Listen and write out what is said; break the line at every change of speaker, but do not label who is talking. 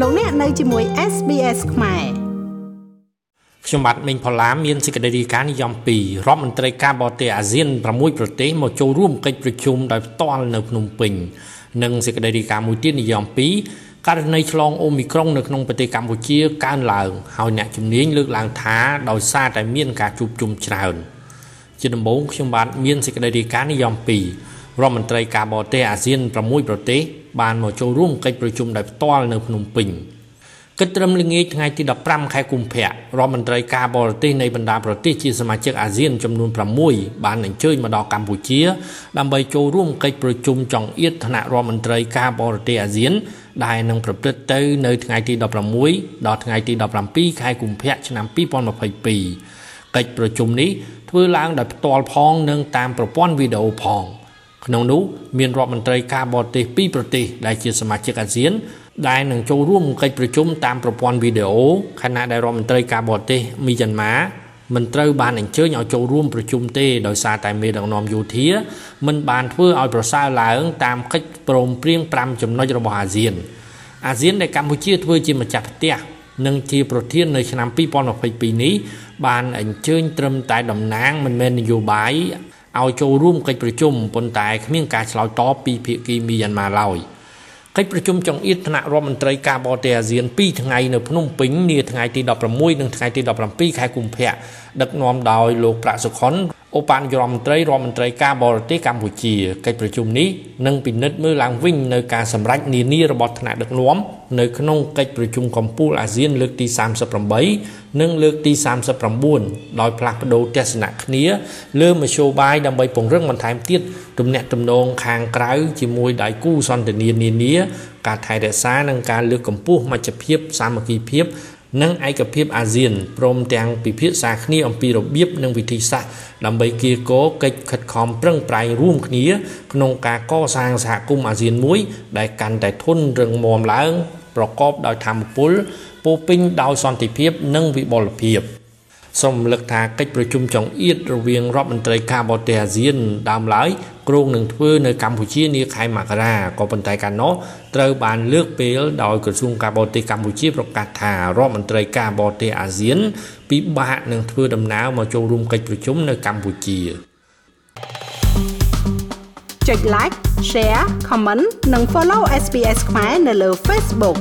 លោកអ្នកនៅជាមួយ SBS ខ្មែរ
ខ្ញុំបាទមេងផល្លាមានសេចក្តីរាយការណ៍និយម2រដ្ឋមន្ត្រីការបរទេសអាស៊ាន6ប្រទេសមកចូលរួមកិច្ចប្រជុំដោយផ្ទាល់នៅភ្នំពេញនិងសេចក្តីរាយការណ៍មួយទៀតនិយម2ករណីឆ្លងអូមីក្រុងនៅក្នុងប្រទេសកម្ពុជាកើនឡើងហើយអ្នកជំនាញលើកឡើងថាដោយសារតែមានការជួបជុំច្រើនជាដំបូងខ្ញុំបាទមានសេចក្តីរាយការណ៍និយម2រដ្ឋមន្ត្រីការបរទេសអាស៊ាន6ប្រទេស បានមកចូលរួមកិច្ចប្រជុំដោយផ្ទាល់នៅភ្នំពេញគិតត្រឹមល្ងាចថ្ងៃទី15ខែកុម្ភៈរដ្ឋមន្ត្រីការបរទេសនៃបណ្ដាប្រទេសជាសមាជិកអាស៊ានចំនួន6បានអញ្ជើញមកដល់កម្ពុជា ដើម្បីចូលរួមកិច្ចប្រជុំចង្អៀតថ្នាក់រដ្ឋមន្ត្រីការបរទេសអាស៊ាន ដែលនឹងប្រព្រឹត្តទៅនៅថ្ងៃទី16ដល់ថ្ងៃទី17ខែកុម្ភៈឆ្នាំ2022កិច្ចប្រជុំនេះធ្វើឡើងដោយផ្ទាល់ផងនិងតាមប្រព័ន្ធវីដេអូផង។ ក្នុងនោះមានរដ្ឋមន្ត្រីការបរទេសពីរប្រទេសដែលជាសមាជិកអាស៊ាន ដែលនឹងចូលរួមកិច្ចប្រជុំតាមប្រព័ន្ធវីដេអូខណៈដែលរដ្ឋមន្ត្រីការបរទេសមីយ៉ាន់ម៉ាមិនត្រូវបានអញ្ជើញឲ្យចូលរួមប្រជុំទេដោយសារតែមេដឹកនាំយោធាមិនបានធ្វើឲ្យប្រសើរឡើងតាមកិច្ចព្រមព្រៀង5ចំណុចរបស់អាស៊ានអាស៊ានដែលកម្ពុជាធ្វើជាម្ចាស់ផ្ទះនិងជាប្រធាននៅឆ្នាំ2022នេះបានអញ្ជើញត្រឹមតែតំណាងមិនមែននយោបាយ ឲ្យចូលរួមកិច្ចប្រជុំប៉ុន្តែគ្មានការឆ្លើយតបពីភាគីមីយ៉ាន់ម៉ាឡើយកិច្ចប្រជុំចង្អៀតថ្នាក់រដ្ឋមន្ត្រីការបរទេសអាស៊ាន2ថ្ងៃនៅភ្នំពេញនាថ្ងៃទី16និងថ្ងៃទី17ខែកុម្ភៈដឹកនាំដោយលោកប្រាក់សុខុន ឧបនាយករដ្ឋមន្ត្រីរដ្ឋមន្ត្រីការបរទេសកម្ពុជាកិច្ចប្រជុំនេះនឹងពិនិត្យមើលឡើងវិញនៅការសម្រេចនានារបស់ថ្នាក់ដឹកនាំនៅក្នុងកិច្ចប្រជុំកំពូលអាស៊ានលើកទី38និងលើកទី39ដោយផ្លាស់ប្ដូរទស្សនៈគ្នាលើមធ្យោបាយដើម្បីពង្រឹងបន្ថែមទៀតទំនាក់ទំនងខាងក្រៅជាមួយដៃគូសន្តិនិកនានាការថែរក្សានិងការលើកកម្ពស់មជ្ឈភាពសាមគ្គីភាព និងឯកភាពអាស៊ានព្រមទាំងពិភាក្សាគ្នាអំពីរបៀបនិងវិធីសាស្ត្រដើម្បីគៀកោកិច្ចខិតខំប្រឹងប្រែងរួមគ្នាក្នុងការកសាងសហគមន៍អាស៊ានមួយ ដែលកាន់តែធន់រឹងមាំឡើង ប្រកបដោយធម៌ពលពោពេញដោយសន្តិភាព និងវិបុលភាព។ សូមរំលឹកថាកិច្ចប្រជុំចង្អៀតរវាងរដ្ឋមន្ត្រីការបរទេសអាស៊ានដើមឡើយគ្រោងនឹងធ្វើនៅកម្ពុជានាខែមករាក៏ប៉ុន្តែកាលនោះត្រូវបានលើកពេលដោយក្រសួងការបរទេសកម្ពុជាប្រកាសថារដ្ឋមន្ត្រីការបរទេសអាស៊ាន ពិបាកនឹងធ្វើដំណើរមកចូលរួមកិច្ចប្រជុំនៅកម្ពុជា
ចុច like share comment និង follow SPS ខ្មែរនៅលើ Facebook